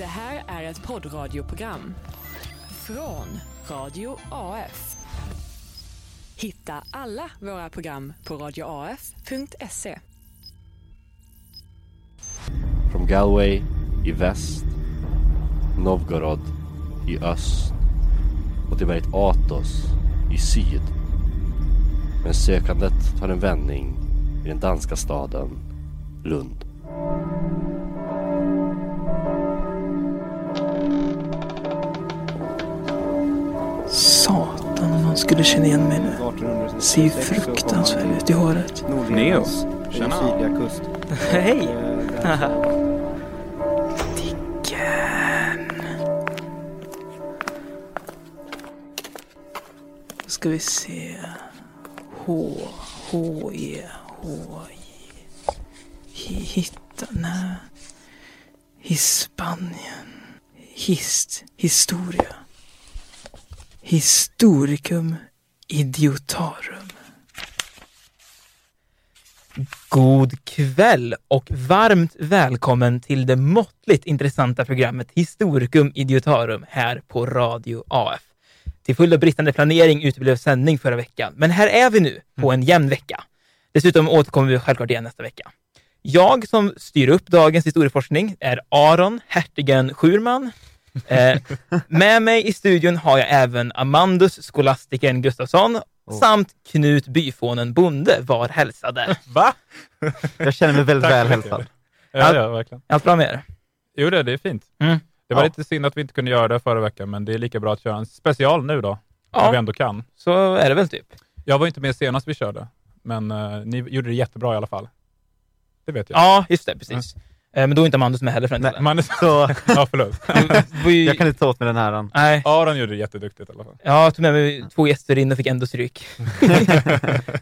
Det här är ett poddradioprogram från Radio AF. Hitta alla våra program på radioaf.se. Från Galway i väst, Novgorod i öst och till berget Athos i syd. Men sökandet tar en vändning i den danska staden Lund. Skulle känna igen mig nu. Ser ju fruktansvärd ut i håret. Neo. Tjena. Hej! Dicken. Då ska vi se. H, H, E, H, J. Hi- Hitta, nej. Hispanien. Hist, historia. Historicum idiotarum. God kväll och varmt välkommen till det måttligt intressanta programmet Historicum Idiotarum här på Radio AF. Till följd av bristande planering uteblev sändning förra veckan, men här är vi nu på en jämn vecka. Dessutom återkommer vi självklart igen nästa vecka. Jag som styr upp dagens historieforskning är Aron Hertigen Schurman. Eh, med mig i studion har jag även Amandus Skolastikern Gustafsson samt Knut Byfånen Bonde var hälsade. Va? Jag känner mig väldigt väl hälsad. Ja, ja, verkligen. Allt bra med er? Jo, det, det är fint. Mm. Det var Ja. lite synd att vi inte kunde göra det förra veckan, men det är lika bra att köra en special nu då, Ja. när vi ändå kan. Så är det väl typ. Jag var inte med senast vi körde, men eh, ni gjorde det jättebra i alla fall. Det vet jag. Ja, just det, precis. Eh, Men då är inte Amandus med heller för den Nej. Man, Så ja, förlåt. Jag kan inte ta åt mig den äran. Nej, Aron gjorde det jätteduktigt i alla fall. jag tog med mig två gäster in och fick ändå stryk.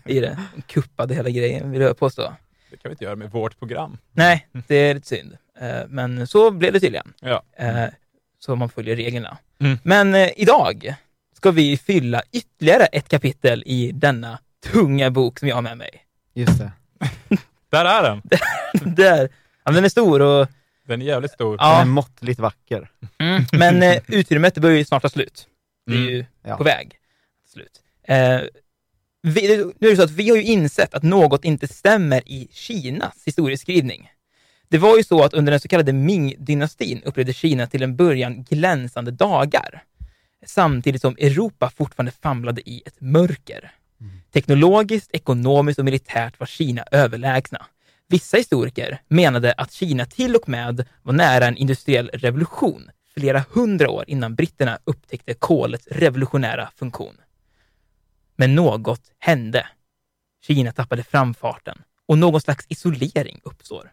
I det. De kuppade hela grejen, vill jag påstå. Det kan vi inte göra med vårt program. Nej, det är lite synd. Eh, Men så blev det tydligen. Ja. Eh, Så man följer reglerna. Mm. Men eh, idag ska vi fylla ytterligare ett kapitel i denna tunga bok som jag har med mig. Just det. Där är den! Där. Ja, den är stor och Den är jävligt stor. Den Ja. är måttligt vacker. Mm, men eh, utrymmet börjar ju snart ta slut. Det är Mm. ju Ja. på väg. Slut. Eh, vi, nu är det så att vi har ju insett att något inte stämmer i Kinas historieskrivning. Det var ju så att under den så kallade Ming-dynastin upplevde Kina till en början glänsande dagar, samtidigt som Europa fortfarande famlade i ett mörker. Teknologiskt, ekonomiskt och militärt var Kina överlägsna. Vissa historiker menade att Kina till och med var nära en industriell revolution flera hundra år innan britterna upptäckte kolets revolutionära funktion. Men något hände. Kina tappade framfarten och någon slags isolering uppstår.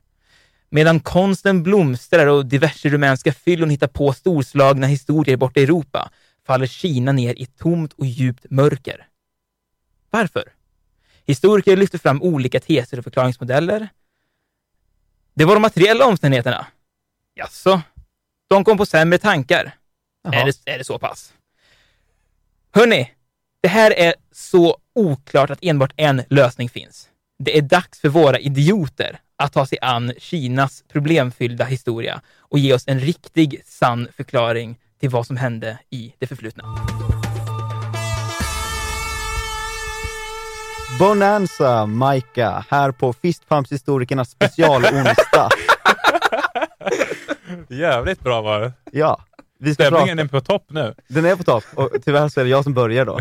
Medan konsten blomstrar och diverse rumänska fyllon hittar på storslagna historier borta i Europa faller Kina ner i ett tomt och djupt mörker. Varför? Historiker lyfter fram olika teser och förklaringsmodeller. Det var de materiella omständigheterna. Jaså? De kom på sämre tankar. Jaha. Är det, är det så pass? Hörni, det här är så oklart att enbart en lösning finns. Det är dags för våra idioter att ta sig an Kinas problemfyllda historia och ge oss en riktig, sann förklaring till vad som hände i det förflutna. Bonanza, Maika, här på Fistpumpshistorikernas specialonsdag. Jävligt bra var det. Ja, vi ska Stämningen prata. är på topp nu. Den är på topp och tyvärr så är det jag som börjar då.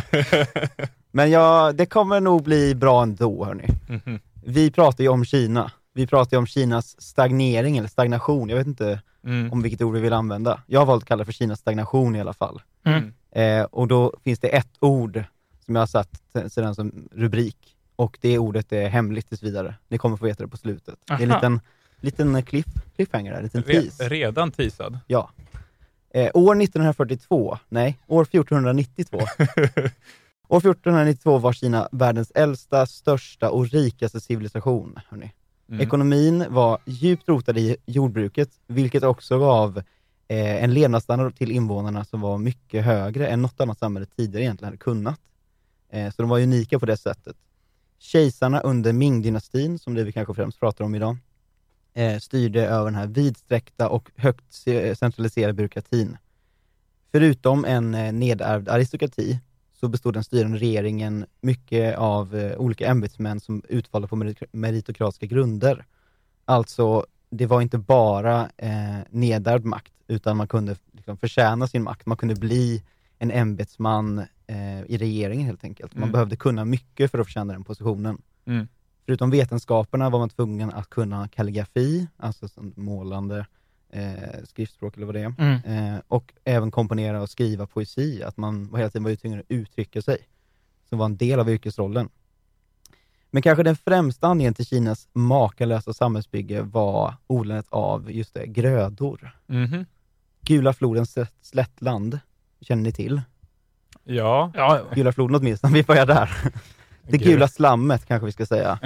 Men ja, det kommer nog bli bra ändå hörni. Mhm. Vi pratar ju om Kina. Vi pratar ju om Kinas stagnering eller stagnation. Jag vet inte Mm. om vilket ord vi vill använda. Jag har valt att kalla det för Kinas stagnation i alla fall. Mm. Eh, och då finns det ett ord som jag har satt t- sedan som rubrik och det ordet är hemligt tills vidare. Ni kommer få veta det på slutet. Det är en Aha. liten, liten cliff, cliffhanger där, en liten tease. redan teasad. Ja. Eh, år 1942, nej, år 1492. år 1492 var Kina världens äldsta, största och rikaste civilisation. Mm. Ekonomin var djupt rotad i jordbruket, vilket också gav eh, en levnadsstandard till invånarna som var mycket högre än något annat samhälle tidigare egentligen hade kunnat. Eh, så de var unika på det sättet. Kejsarna under Ming-dynastin, som det vi kanske främst pratar om idag, eh, styrde över den här vidsträckta och högt centraliserade byråkratin. Förutom en eh, nedärvd aristokrati så bestod den styrande regeringen mycket av eh, olika ämbetsmän som utvalda på merit- meritokratiska grunder. Alltså, det var inte bara eh, nedärvd makt, utan man kunde liksom, förtjäna sin makt. Man kunde bli en ämbetsman eh, i regeringen helt enkelt. Man Mm. behövde kunna mycket för att förtjäna den positionen. Mm. Förutom vetenskaperna var man tvungen att kunna kalligrafi, alltså målande, eh, skriftspråk eller vad det är. Mm. Eh, och även komponera och skriva poesi, att man var hela tiden var tvungen att uttrycka sig, som var en del av yrkesrollen. Men kanske den främsta anledningen till Kinas makalösa samhällsbygge var odlandet av, just det, grödor. Mhm. Gula flodens slätt- slättland, känner ni till? Ja. Ja, Gula floden åtminstone, vi börjar där. Det gula slammet kanske vi ska säga.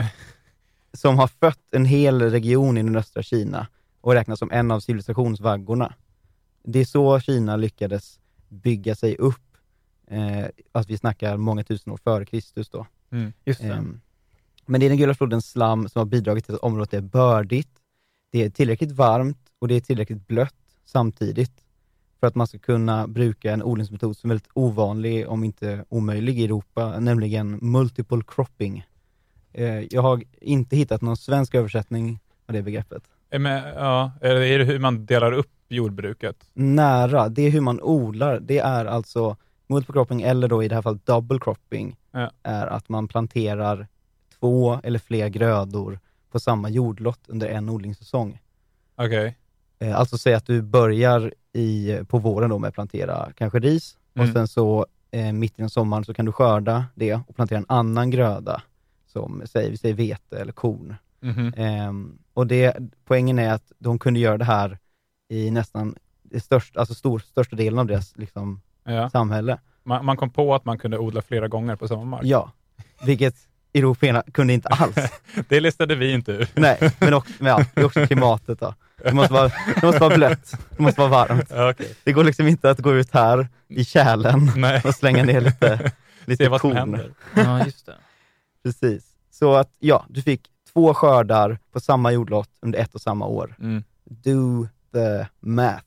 Som har fött en hel region i nordöstra Kina och räknas som en av civilisationsvaggorna. Det är så Kina lyckades bygga sig upp, eh, att vi snackar många tusen år före Kristus då. Mm. just det. Ehm, men det är den gula flodens slam som har bidragit till att området är bördigt, det är tillräckligt varmt och det är tillräckligt blött samtidigt för att man ska kunna bruka en odlingsmetod som är väldigt ovanlig, om inte omöjlig i Europa, nämligen multiple cropping. Eh, jag har inte hittat någon svensk översättning av det begreppet. Men, ja, är det, hur man delar upp jordbruket? Nära, det är hur man odlar. Det är alltså multiple cropping, eller då i det här fallet double cropping, Ja. är att man planterar två eller fler grödor på samma jordlott under en odlingssäsong. Okej. Eh, alltså säg att du börjar i, på våren då med att plantera kanske ris Mm. och sen så eh, mitt i en sommar så kan du skörda det och plantera en annan gröda som säg, vi säger vete eller korn. Mhm. Ehm, och det, poängen är att de kunde göra det här i nästan det största, alltså stor, största delen av deras liksom, Ja. samhälle. Man, man kom på att man kunde odla flera gånger på samma mark. Ja, vilket européerna kunde inte alls. Det listade vi inte ut. Nej, men också, men ja, också klimatet då. Det måste vara, det måste vara blött, det måste vara varmt. Ja, okej. Det går liksom inte att gå ut här i kärlen Nej. och slänga ner lite, lite Se vad som korn. händer. Ja, just det. Precis. Så att ja, du fick två skördar på samma jordlott under ett och samma år. Mm. Do the math.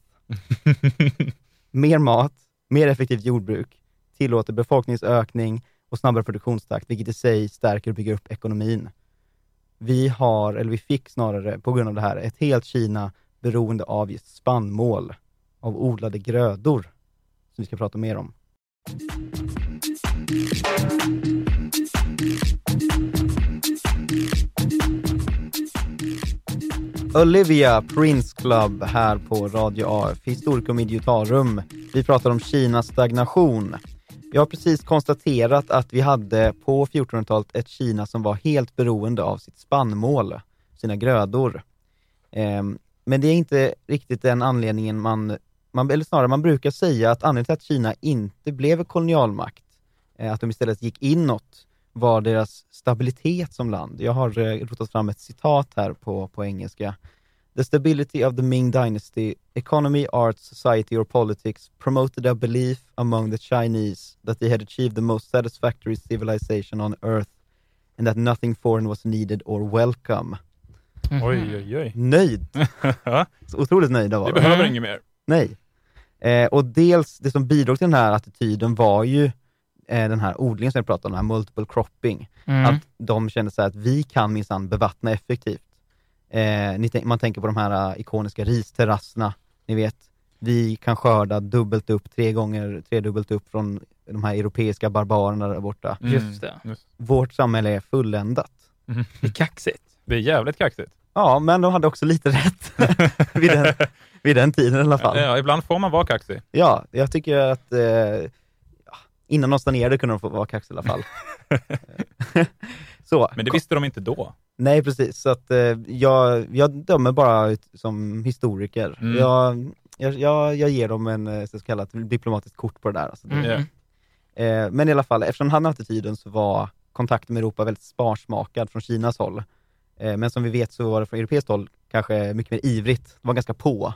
Mer mat, mer effektivt jordbruk, tillåter befolkningsökning och snabbare produktionstakt, vilket i sig stärker och bygger upp ekonomin. Vi har, eller vi fick snarare, på grund av det här, ett helt Kina beroende av just spannmål, av odlade grödor, som vi ska prata mer om. Olivia Prince Club här på Radio AF, Historikum Idiotarum. Vi pratar om Kinas stagnation. Jag har precis konstaterat att vi hade på 1400-talet ett Kina som var helt beroende av sitt spannmål, sina grödor. Ehm, men det är inte riktigt den anledningen man, man, eller snarare man brukar säga att anledningen till att Kina inte blev en kolonialmakt, eh, att de istället gick inåt, var deras stabilitet som land. Jag har eh, rotat fram ett citat här på, på engelska. The stability of the Ming dynasty, economy, arts, society or politics promoted a belief among the Chinese that they had achieved the most satisfactory civilization on earth and that nothing foreign was needed or welcome. Mhm. Oj, oj, oj. Nöjd! Så otroligt nöjda var Vi behöver inget mer. Nej. Eh, och dels, det som bidrog till den här attityden var ju eh, den här odlingen som jag pratade om, den här multiple cropping. Mm. Att de kände så här att vi kan minsann bevattna effektivt. Eh, man tänker på de här eh, ikoniska risterrasserna, ni vet. Vi kan skörda dubbelt upp, tre gånger, tredubbelt upp från de här europeiska barbarerna där borta. Mm. Just det. Just. Vårt samhälle är fulländat. Det är kaxigt. Det är jävligt kaxigt. Ja, men de hade också lite rätt vid, den, vid den tiden i alla fall. Ja, ibland får man vara kaxig. Ja, jag tycker att eh, innan de stagnerade kunde de få vara kaxiga i alla fall. så, Men det visste de inte då. nej precis. Så att, eh, jag, jag dömer bara ut som historiker. Mm. Jag, jag, jag, jag ger dem en eh, så kallat diplomatiskt kort på det där. Alltså. Mm. Ja. Eh, men i alla fall, eftersom han hade attityden så var kontakten med Europa väldigt sparsmakad från Kinas håll. Eh, men som vi vet så var det från europeiskt håll kanske mycket mer ivrigt. Det var ganska på.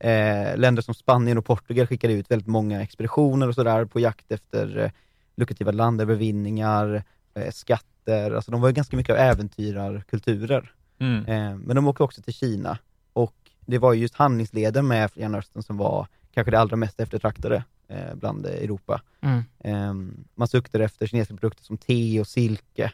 Eh, länder som Spanien och Portugal skickade ut väldigt många expeditioner och sådär på jakt efter eh, lukrativa landövervinningar, eh, skatter. Alltså de var ganska mycket av äventyrarkulturer. Mm. Eh, men de åkte också till Kina och det var ju just handlingsleden med Fjärran Östern som var kanske det allra mest eftertraktade eh, bland Europa. Mm. Eh, man suktade efter kinesiska produkter som te och silke,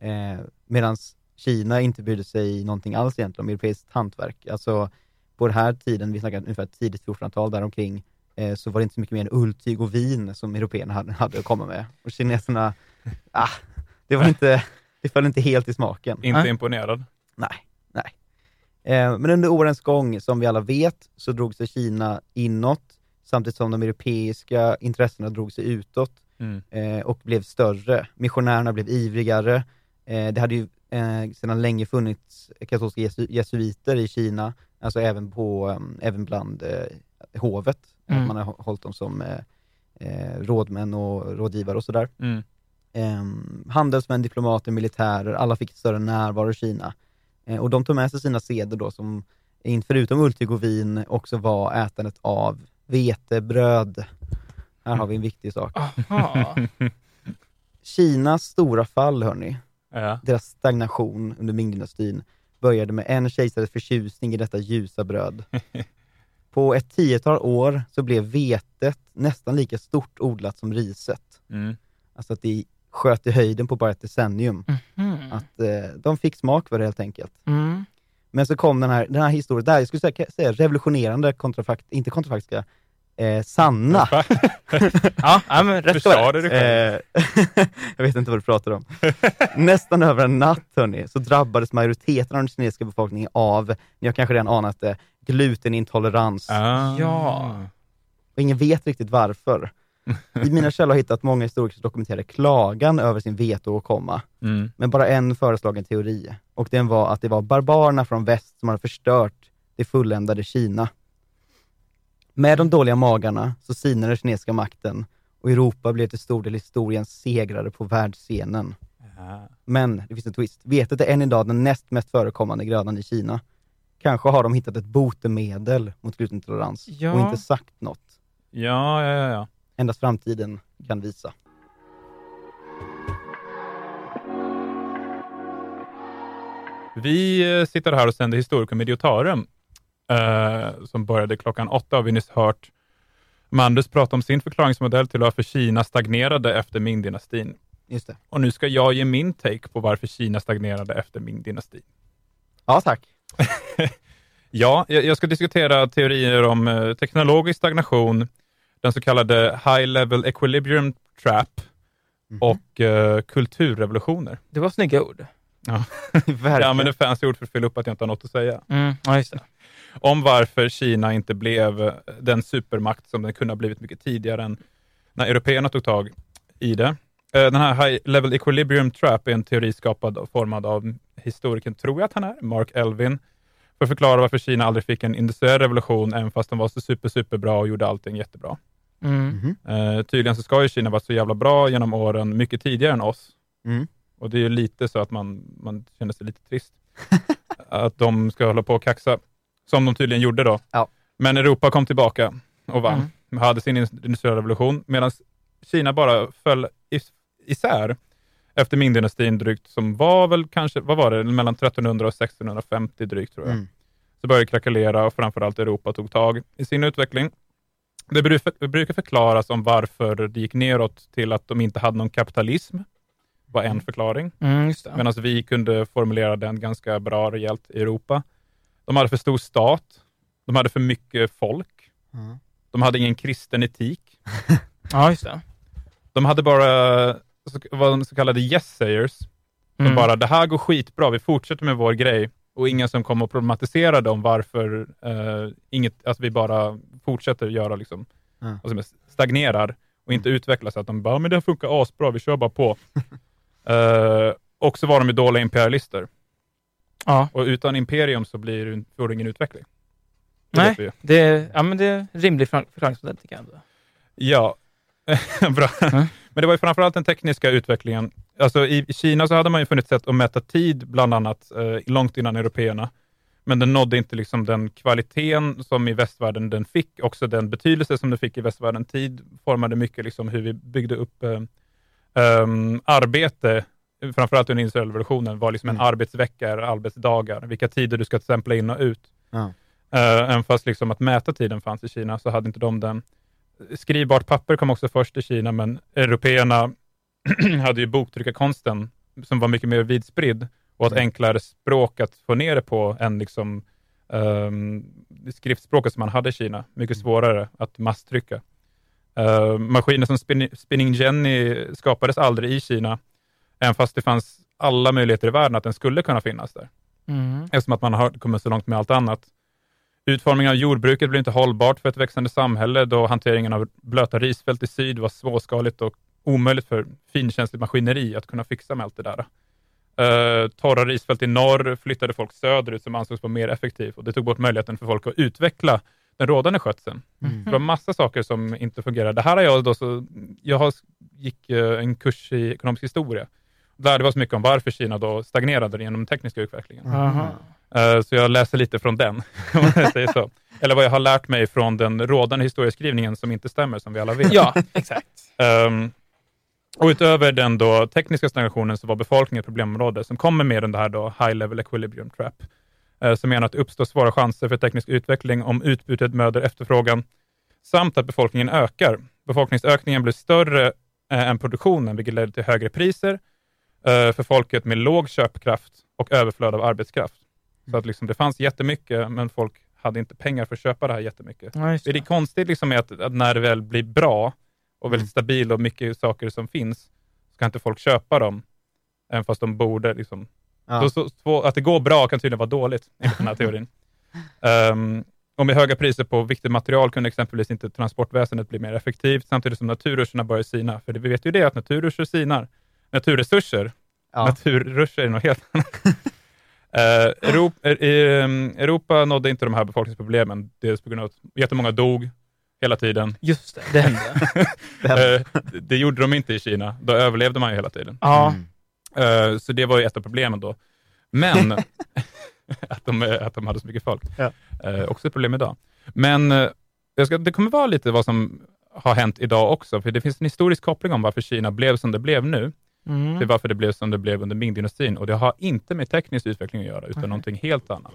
eh, medan Kina inte brydde sig någonting alls egentligen om europeiskt hantverk. Alltså på den här tiden, vi snackar ungefär tidigt 1400-tal däromkring, eh, så var det inte så mycket mer än ulltyg och vin som européerna hade, hade att komma med. Och kineserna, ah, det var inte, det föll inte helt i smaken. Inte Nej. imponerad. Nej, nej. Eh, men under årens gång, som vi alla vet, så drog sig Kina inåt, samtidigt som de europeiska intressena drog sig utåt Mm. eh, och blev större. Missionärerna blev ivrigare. Eh, det hade ju eh, sedan länge funnits katolska jesu jesuiter i Kina, alltså även, på, um, även bland eh, hovet. Mm. Att man har hållit dem som eh, eh, rådmän och rådgivare och sådär. Mm. Ehm, handelsmän, diplomater, militärer, alla fick större närvaro i Kina. Eh, och de tog med sig sina seder då som, förutom ulltyg och vin, också var ätandet av vetebröd. Här har vi en viktig sak. Aha. Kinas stora fall, hörni, Ja. deras stagnation under Ming-dynastin, började med en kejsares förtjusning i detta ljusa bröd. På ett tiotal år så blev vetet nästan lika stort odlat som riset. Mm. Alltså att det sköt i höjden på bara ett decennium. Mhm. Att eh, de fick smak för det helt enkelt. Mm. Men så kom den här, den här historien, där jag skulle säga, säga revolutionerande kontrafakt, inte kontrafaktiska, eh, sanna. Ja, ja, men rätt rätt. du själv? Eh, jag vet inte vad du pratar om. Nästan över en natt hörni, så drabbades majoriteten av den kinesiska befolkningen av, ni har kanske redan anat det, glutenintolerans. Ah. Ja. Och ingen vet riktigt varför. I mina källor har jag hittat många historiker som dokumenterade klagan över sin veteåkomma, Mm. men bara en föreslagen teori. Och den var att det var barbarerna från väst som hade förstört det fulländade Kina. Med de dåliga magarna så sinade den kinesiska makten och Europa blev till stor del historiens segrare på världsscenen. Ja. Men det finns en twist. Vetet är än idag den näst mest förekommande grödan i Kina. Kanske har de hittat ett botemedel mot glutenintolerans Ja. och inte sagt något. Ja, ja, ja. Endast framtiden kan visa. Vi eh, sitter här och sänder Historikum Idiotarum, eh, som började klockan åtta. Har vi nyss hört Mandus prata om sin förklaringsmodell till varför Kina stagnerade efter Ming-dynastin. Just det. Och nu ska jag ge min take på varför Kina stagnerade efter Ming-dynastin. Ja, tack. Ja, jag jag ska diskutera teorier om eh, teknologisk stagnation, den så kallade High Level Equilibrium Trap Mhm. och eh, kulturrevolutioner. Det var snygga ord. Verkligen. Jag använder fancy ord för att fylla upp att jag inte har något att säga. Mm. Ja, just det. Om varför Kina inte blev eh, den supermakt som den kunde ha blivit mycket tidigare än när européerna tog tag i det. Eh, Den här High Level Equilibrium Trap är en teori skapad och formad av historikern, tror jag att han är, Mark Elvin, för att förklara varför Kina aldrig fick en industriell revolution, även fast de var så super, superbra och gjorde allting jättebra. Mm. Eh, tydligen så ska ju Kina vara så jävla bra genom åren, mycket tidigare än oss. Mm. Och det är ju lite så att man, man känner sig lite trist. att de ska hålla på och kaxa, som de tydligen gjorde då. Ja. Men Europa kom tillbaka och vann. Mm. De hade sin industriella revolution, medan Kina bara föll is- isär efter Ming-dynastin drygt, som var väl kanske, vad var det, mellan 1300 och 1650 drygt tror jag. Mm. Så började krackelera och framförallt Europa tog tag i sin utveckling. Det bru- det brukar förklaras om varför det gick neråt till att de inte hade någon kapitalism, var en förklaring. Mm. Medan vi kunde formulera den ganska bra rejält i Europa. De hade för stor stat. De hade för mycket folk. Ja. De hade ingen kristen etik. Ja, just det. De hade bara så, vad de så kallade yes-sayers. Som Mm. bara, det här går skitbra, vi fortsätter med vår grej. Och ingen som kommer och problematiserade om varför eh, inget, att vi bara fortsätter göra, liksom, som är, stagnerar och inte utvecklas. Så att de bara, men det funkar asbra, vi kör bara på. eh, och så var de ju dåliga imperialister. Ja. Och utan imperium så blir det, får du ingen utveckling. Det Nej. Det är, ja, men det är en rimlig förklar- förklaringsmodell tycker jag ändå. Ja, bra. Mm. Men det var ju framförallt den tekniska utvecklingen. Alltså i Kina så hade man ju funnit sätt att mäta tid, bland annat, eh, långt innan européerna. Men den nådde inte liksom den kvaliteten som i västvärlden den fick, också den betydelse som den fick i västvärlden. Tid formade mycket liksom hur vi byggde upp eh, ehm, arbete framförallt under industriella revolutionen, vad liksom en Mm. arbetsvecka är, arbetsdagar, vilka tider du ska stämpla in och ut. Ja. Uh, även fast liksom att mäta tiden fanns i Kina så hade inte de den. Skrivbart papper kom också först i Kina, men européerna hade ju boktryckarkonsten som var mycket mer vidspridd och ett enklare språk att få ner det på än liksom, um, skriftspråket som man hade i Kina. Mycket Mm. svårare att masstrycka. Uh, maskiner som spin Spinning Jenny skapades aldrig i Kina, även fast det fanns alla möjligheter i världen att den skulle kunna finnas där Mm. eftersom att man har kommit så långt med allt annat. Utformningen av jordbruket blev inte hållbart för ett växande samhälle då hanteringen av blöta risfält i syd var småskaligt och omöjligt för finkänsligt maskineri att kunna fixa med allt det där. Uh, torra risfält i norr flyttade folk söderut som ansågs vara mer effektivt och det tog bort möjligheten för folk att utveckla den rådande skötseln. Mm. Det var massa saker som inte fungerade. Det här har jag då så, jag har, gick eh, en kurs i ekonomisk historia. Lärde oss mycket om varför Kina då stagnerade genom den tekniska utvecklingen. Aha. Eh, Så jag läser lite från den, om man säger så. Eller vad jag har lärt mig från den rådande historieskrivningen som inte stämmer, som vi alla vet. Ja, exakt. Ehm, och utöver den då tekniska stagnationen så var befolkningen ett problemområde som kommer med den här då high level equilibrium trap, uh, som menar att det uppstår svåra chanser för teknisk utveckling om utbudet möter efterfrågan, samt att befolkningen ökar. Befolkningsökningen blir större eh, än produktionen, vilket leder till högre priser eh, för folket med låg köpkraft och överflöd av arbetskraft. Så att liksom, det fanns jättemycket, men folk hade inte pengar för att köpa det här jättemycket. Ja, just Det är det. konstigt liksom att, att när det väl blir bra och väldigt Mm. stabilt och mycket saker som finns, så kan inte folk köpa dem, även fast de borde. Liksom. Ja. Så, så, så, att det går bra kan tydligen vara dåligt, enligt den här teorin. um, och med höga priser på viktigt material kunde exempelvis inte transportväsendet bli mer effektivt, samtidigt som naturresurserna börjar sina. För det, vi vet ju det, att naturresurser sinar. Naturresurser, Ja. naturresurser är något helt annat. Eh, Europa, Europa nådde inte de här befolkningsproblemen, dels på grund av att jättemånga dog hela tiden. Just det, det hände. Eh, det gjorde de inte i Kina, då överlevde man ju hela tiden. Ja, Mm. Eh, så det var ju ett av problemen då. Men, att, de, att de hade så mycket folk. Ja. Eh, också ett problem idag. Men jag ska, det kommer vara lite vad som har hänt idag också, för det finns en historisk koppling om varför Kina blev som det blev nu, mm. till varför det blev som det blev under Ming-dynastin. Och det har inte med teknisk utveckling att göra, utan Okej. någonting helt annat.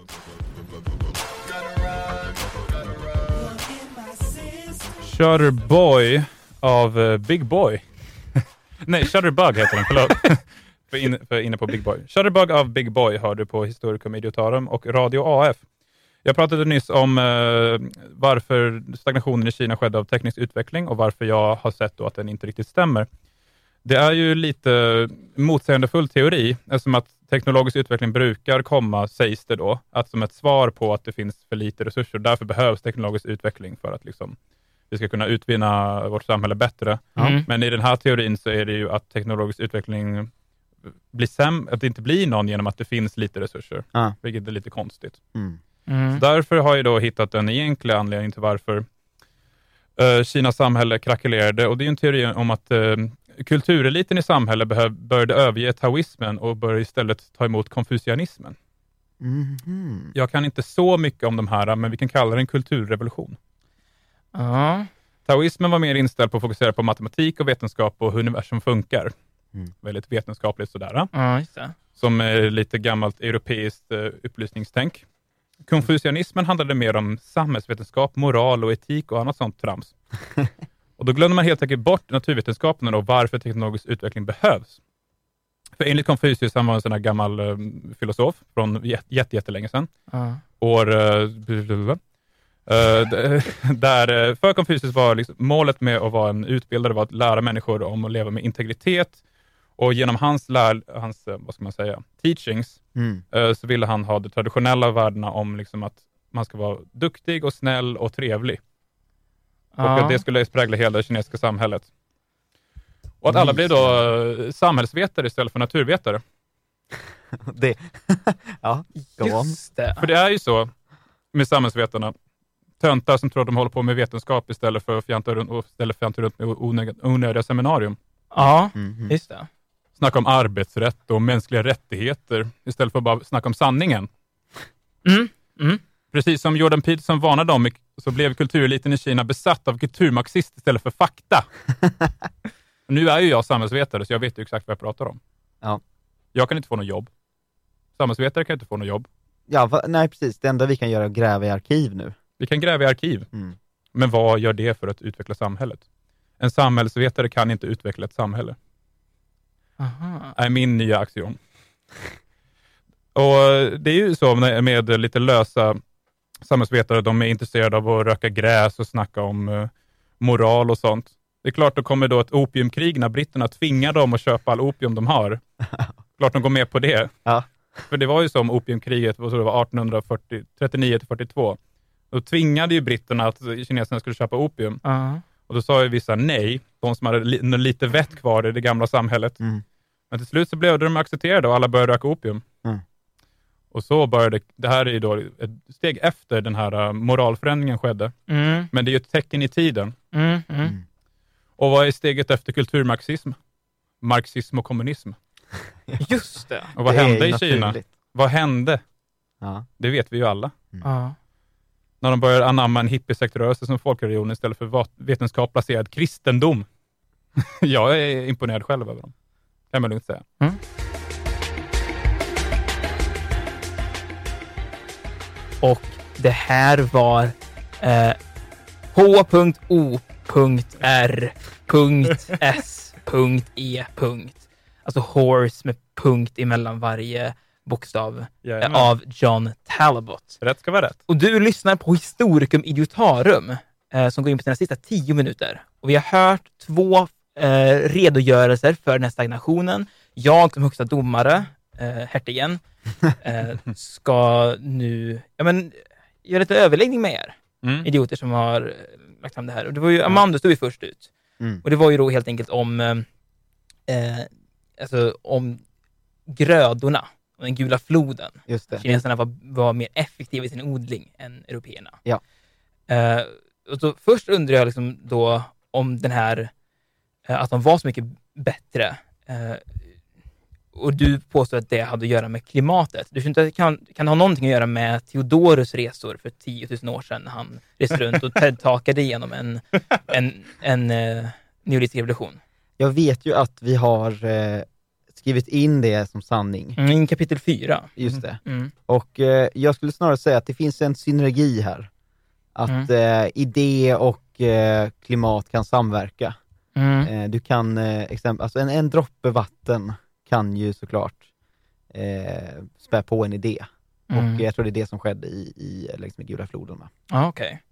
Shutterboy av eh, Big Boy. Nej, Shutterbug heter den, förlåt. för, in, för inne på Big Boy. Shutterbug av Big Boy hör du på Historicum Idiotarum och Radio AF. Jag pratade nyss om eh, varför stagnationen i Kina skedde av teknisk utveckling och varför jag har sett då att den inte riktigt stämmer. Det är ju lite motsägelsefull teori, eftersom att teknologisk utveckling brukar komma, sägs det då, att som ett svar på att det finns för lite resurser. Därför behövs teknologisk utveckling för att liksom, vi ska kunna utvinna vårt samhälle bättre. Mm. Men i den här teorin så är det ju att teknologisk utveckling blir sämre, att det inte blir någon genom att det finns lite resurser, Ja. vilket är lite konstigt. Mm. Mm. Så därför har jag då hittat den egentliga anledningen till varför eh, Kinas samhälle krackelerade och det är en teori om att eh, kultureliten i samhället började överge taoismen och började istället ta emot konfucianismen. Mhm. Jag kan inte så mycket om de här, men vi kan kalla det en kulturrevolution. Ja. Taoismen var mer inställd på att fokusera på matematik och vetenskap och hur universum funkar. Mm. Väldigt vetenskapligt sådär. ja, just det. som är lite gammalt europeiskt eh, upplysningstänk. Konfucianismen handlade mer om samhällsvetenskap, moral och etik och annat sånt trams. och då glömde man helt enkelt bort naturvetenskapen och varför teknologisk utveckling behövs. För enligt Konfucius, han var en sån här gammal eh, filosof från jät- jätte, jättelänge sedan, Ja. år... eh, där, eh, för Konfucius var liksom, målet med att vara en utbildare var att lära människor om att leva med integritet och genom hans, lär, hans eh, vad ska man säga, teachings Mm. eh, så ville han ha de traditionella värdena om liksom att man ska vara duktig och snäll och trevlig. Och Ja. att det skulle prägla hela det kinesiska samhället. Och att alla blev då eh, samhällsvetare istället för naturvetare. Det. ja, go. Just det. För det är ju så med samhällsvetarna, töntar som tror att de håller på med vetenskap istället för att fjanta runt, istället för att fjanta runt med onödiga, onödiga seminarium. Ja, Mhm. just det. Snacka om arbetsrätt och mänskliga rättigheter istället för att bara snacka om sanningen. Mm. Mm. Precis som Jordan Peterson varnade om så blev kultureliten i Kina besatt av kulturmarxist istället för fakta. nu är ju jag samhällsvetare, så jag vet ju exakt vad jag pratar om. Ja. Jag kan inte få något jobb. Samhällsvetare kan inte få något jobb. Ja, va, nej precis. Det enda vi kan göra är att gräva i arkiv nu. Vi kan gräva i arkiv, Mm. men vad gör det för att utveckla samhället? En samhällsvetare kan inte utveckla ett samhälle. Aha. är min nya axiom. Och Det är ju så med, med lite lösa samhällsvetare, de är intresserade av att röka gräs och snacka om eh, moral och sånt. Det är klart, då kommer då ett opiumkrig när britterna tvingar dem att köpa all opium de har. klart de går med på det. Ja. För det var ju som opiumkriget, vad tror du, det var 1839 till 42. Då tvingade ju britterna att kineserna skulle köpa opium. Ja. Och då sa ju vissa nej, de som hade li lite vett kvar i det gamla samhället. Mm. Men till slut så blev de accepterade och alla började röka opium. Mm. Och så började, det här är ju då ett steg efter den här uh, moralförändringen skedde. Mm, Men det är ju ett tecken i tiden. mm, mm. Mm. Och vad är steget efter kulturmarxism? Marxism och kommunism. Just det. Och vad Det är hände i Kina? naturligt. Vad hände? Ja. Det vet vi ju alla. Ja. När de började anamma en hippiesektrörelse som folkreligion istället för vetenskap vetenskapsbaserad kristendom. Jag är imponerad själv över dem. Kan man lugnt säga. Mm. Och det här var eh, H.O.R.S.E. Alltså horse med punkt emellan varje bokstav eh, Jajamän. av John Talbot. Rätt ska vara rätt. Och du lyssnar på Historicum Idiotarum eh, som går in på sina sista tio minuter. Och vi har hört två eh, redogörelser för den här stagnationen. Jag som högsta domare, eh, hertigen, eh, ska nu ja, men, göra lite överläggning med er Mm. idioter som har eh, lagt fram det här. Och det var ju, Amanda stod ju först ut. Mm. Och det var ju då helt enkelt om, eh, eh, alltså, om grödorna och den gula floden. Just det. Kineserna var, var mer effektiva i sin odling än européerna. Ja. Eh, och så först undrar jag liksom då om den här, eh, att de var så mycket bättre. Eh, och du påstår att det hade att göra med klimatet. Du tror inte att det kan, kan ha någonting att göra med Theodorus resor för 10 000 år sedan när han reste runt och TED-talkade igenom en, en, en eh, neolitisk revolution? Jag vet ju att vi har eh, skrivit in det som sanning. Mm, kapitel 4. Just det. Mm. Och eh, jag skulle snarare säga att det finns en synergi här. Att eh, idé och eh, klimat kan samverka. Mm. Eh, du kan, eh, exempel, alltså en, en droppe vatten kan ju såklart eh, spä på en idé. Mm. Och jag tror det är det som skedde i, i längs med Gula floden. Ja, okej.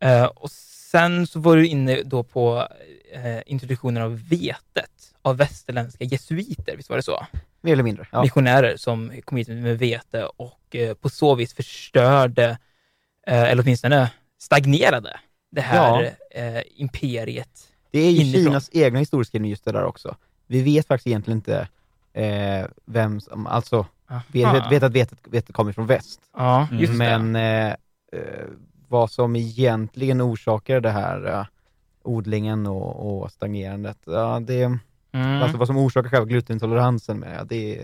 Eh, och sen så var du inne då på eh, introduktionen av vetet av västerländska jesuiter, visst var det så? Mer eller mindre. Ja. Missionärer som kom hit med vete och eh, på så vis förstörde, eh, eller åtminstone stagnerade, det här eh, imperiet. Det är ju inifrån. Kinas egna historieskrivning just det där också. Vi vet faktiskt egentligen inte eh, vem som, alltså, vi vet, vet att vetet, vetet kommer från väst. Ja, just. Men eh, vad som egentligen orsakar det här eh, odlingen och, och stagnerandet, ja, det, Mm. alltså vad som orsakar själva glutenintoleransen med, det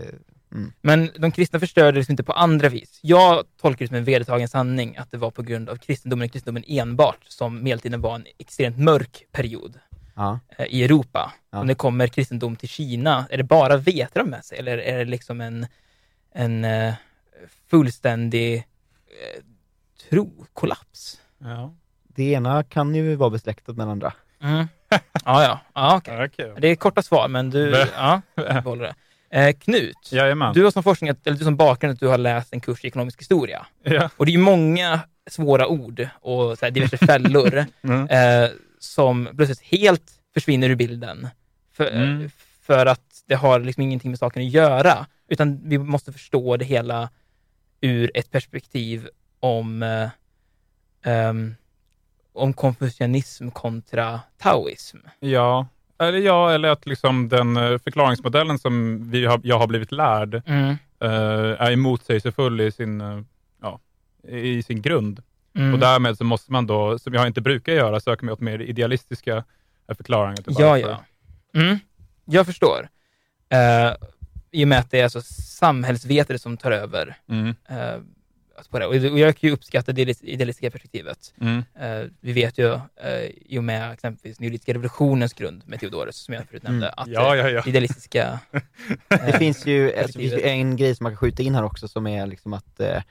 mm, Men de kristna förstörde liksom inte på andra vis. Jag tolkar det som en vedertagen sanning att det var på grund av kristendomen och kristendomen enbart som medeltiden var en extremt mörk period ja. eh, i Europa. Ja. Om det kommer kristendom till Kina, är det bara vete de med sig eller är det liksom en, en eh, fullständig eh, trokollaps? Ja. Det ena kan ju vara besläktat med det andra. Mm. Ja, ja. ja okej. Okej. Det är korta svar, men du, Bä. ja, du det. Eh, Knut, Jajamän. du har som forskning, eller du som bakgrund att du har läst en kurs i ekonomisk historia. Ja. Och det är ju många svåra ord och så här, diverse fällor Mm. eh, som plötsligt helt försvinner ur bilden. För, Mm. för att det har liksom ingenting med saken att göra. Utan vi måste förstå det hela ur ett perspektiv om, ehm, om konfucianism kontra taoism. Ja. Eller ja, eller att liksom den eh, förklaringsmodellen som vi har, jag har blivit lärd Mm. eh, är motsägelsefull i sin, ja, i sin grund. Mm. Och därmed så måste man då, som jag inte brukar göra, söka mig åt mer idealistiska förklaringar till Ja, ja. Mm. Jag förstår. Eh, I och med att det är alltså samhällsvetare som tar över Mm. eh, på det. Och och jag kan ju uppskatta det idealistiska perspektivet. Mm. Eh, vi vet ju, eh, i och med exempelvis neolitiska revolutionens grund med Theodorus, som jag förut nämnde, Mm. att Ja, eh, ja, ja. det idealistiska... Det eh, finns ju alltså, det finns en grej som man kan skjuta in här också som är liksom att eh,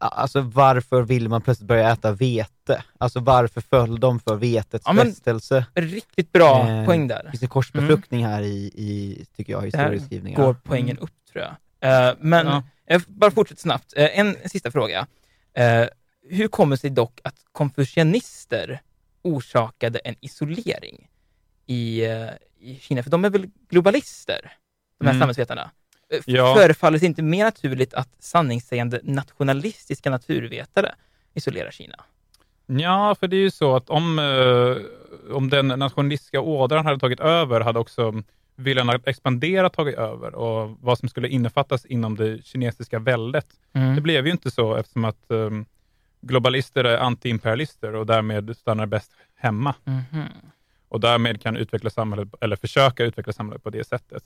Alltså varför vill man plötsligt börja äta vete? Alltså varför föll de för vetets Ja, frestelse? Riktigt bra Eh, poäng Det där. finns en korsbefruktning här i, i, tycker jag, Det här historieskrivningarna. går poängen upp tror jag. Eh, men bara fortsätter snabbt. Eh, en sista fråga. Eh, hur kommer det sig dock att konfucianister orsakade en isolering i, eh, i Kina? För de är väl globalister, de här Mm. samhällsvetarna? Eh, Ja. Förefaller det inte mer naturligt att sanningssägande nationalistiska naturvetare isolerar Kina? Ja, för det är ju så att om, eh, om den nationalistiska ådran hade tagit över, hade också viljan att expandera tagit över och vad som skulle innefattas inom det kinesiska väldet. Det blev ju inte så eftersom att eh, globalister är antiimperialister och därmed stannar bäst hemma Mhm. och därmed kan utveckla samhället, eller försöka utveckla samhället på det sättet.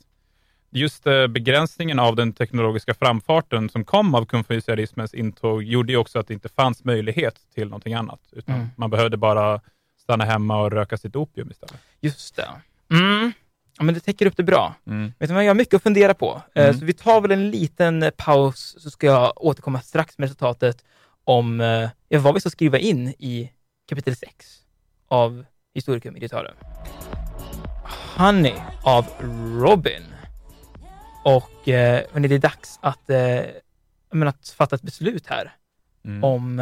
Just eh, begränsningen av den teknologiska framfarten som kom av konfucianismens intåg gjorde ju också att det inte fanns möjlighet till någonting annat, utan Mm. man behövde bara stanna hemma och röka sitt opium istället. Just det. Mm. Ja, men det täcker upp det bra. Mm. Vet du vad, jag har mycket att fundera på. Eh, Mm. Så vi tar väl en liten eh, paus, så ska jag återkomma strax med resultatet om eh, vad vi ska skriva in i kapitel 6 av Historikum Militarum. Honey av Robin. Och eh, hörni, det är dags att, eh, menar, att fatta ett beslut här Mm. om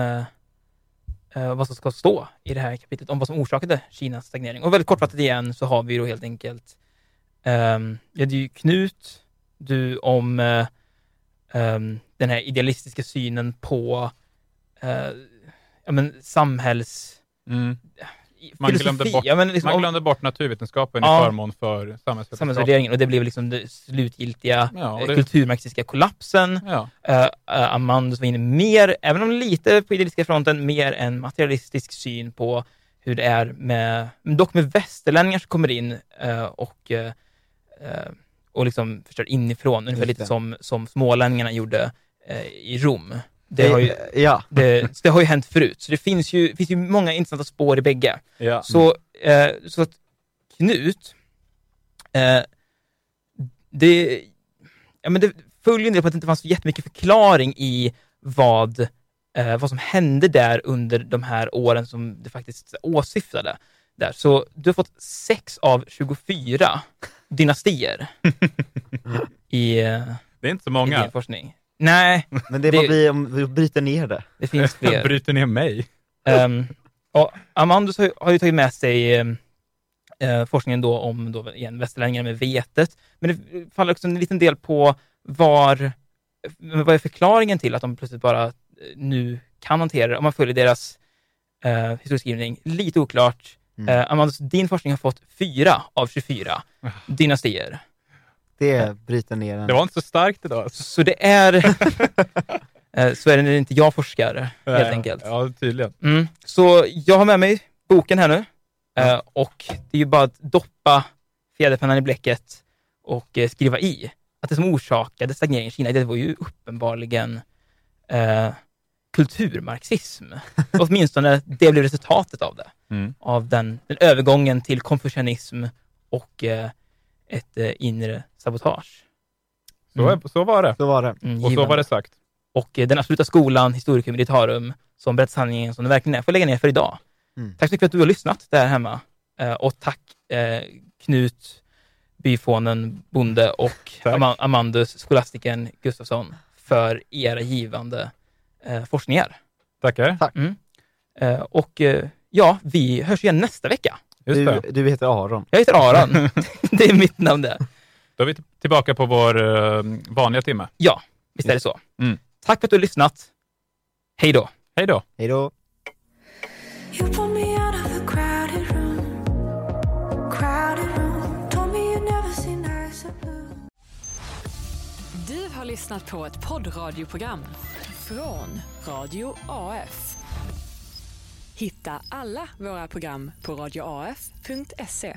eh, vad som ska stå i det här kapitlet, om vad som orsakade Kinas stagnering. Och väldigt kortfattat igen så har vi då helt enkelt, ja, det är ju Knut, du om eh, ehm, den här idealistiska synen på eh, ja, men samhälls... Mm. Man glömde bort- ja, men liksom, Man glömde bort naturvetenskapen Ja. i förmån för samhällsvärderingen och det blev liksom den slutgiltiga Ja, eh, det- kulturmarxistiska kollapsen. Ja. Uh, Amandus var inne mer, även om lite på idealistiska fronten, mer en materialistisk syn på hur det är med, dock med västerlänningar som kommer in eh, och, eh, och liksom förstör inifrån, ungefär lite som, som smålänningarna gjorde eh, i Rom. Det har, ju, Eh, Ja, det, det har ju hänt förut, så det finns ju, finns ju många intressanta spår i bägge. Ja. Så, eh, så att Knut, eh, det, ja, men det följer en del på att det inte fanns så jättemycket förklaring i vad, eh, vad som hände där under de här åren som det faktiskt åsyftade. Där. Så du har fått 6 av 24 dynastier i, Det är inte så i många. forskning. Nej, men det, Det- vad blir om vi bryter ner det? det finns fler. Bryter ner mig. Um, och Amandus har, ju- har ju tagit med sig eh, forskningen då om då, igen, västerlänningar med vetet, men det faller också en liten del på var, vad är förklaringen till att de plötsligt bara eh, nu kan hantera det, om man följer deras eh, historieskrivning. Lite oklart. Mm. Eh, Amandus, din forskning har fått fyra av 24 dynastier. Det bryter ner den. Det var inte så starkt idag. Så det är, eh, så är det när inte jag forskar, helt Nej, enkelt. Ja, tydligen. Mm. Så jag har med mig boken här nu eh, och det är ju bara att doppa fjäderpennan i bläcket och skriva i att det som orsakade stagneringen i Kina, det var ju uppenbarligen eh, kulturmarxism. Åtminstone det blev resultatet av det. Mm. Av den, den övergången till konfucianism och eh, ett eh, inre sabotage. Så, Mm. är, så var det. Så var det. Mm, Och så var det sagt. Och eh, den absoluta skolan, Historicum Militarum, som berättar sanningen som det verkligen är, får lägga ner för idag. Mm. Tack så mycket för att du har lyssnat där hemma. Eh, och tack eh, Knut, byfånen, bonde och. Ama- Amandus, skolastikern Gustafsson, för era givande eh, forskningar. Tackar. Eh, och eh, ja, vi hörs igen nästa vecka. Just Du, det. du heter Aron. Jag heter Aron. det är mitt namn det. Då är vi tillbaka på vår eh, vanliga timme. Ja, visst är det så. Mm. Tack för att du har lyssnat. Hej då. Hej då. Hej då. Du har lyssnat på ett poddradioprogram från Radio AF. Hitta alla våra program på radioaf.se.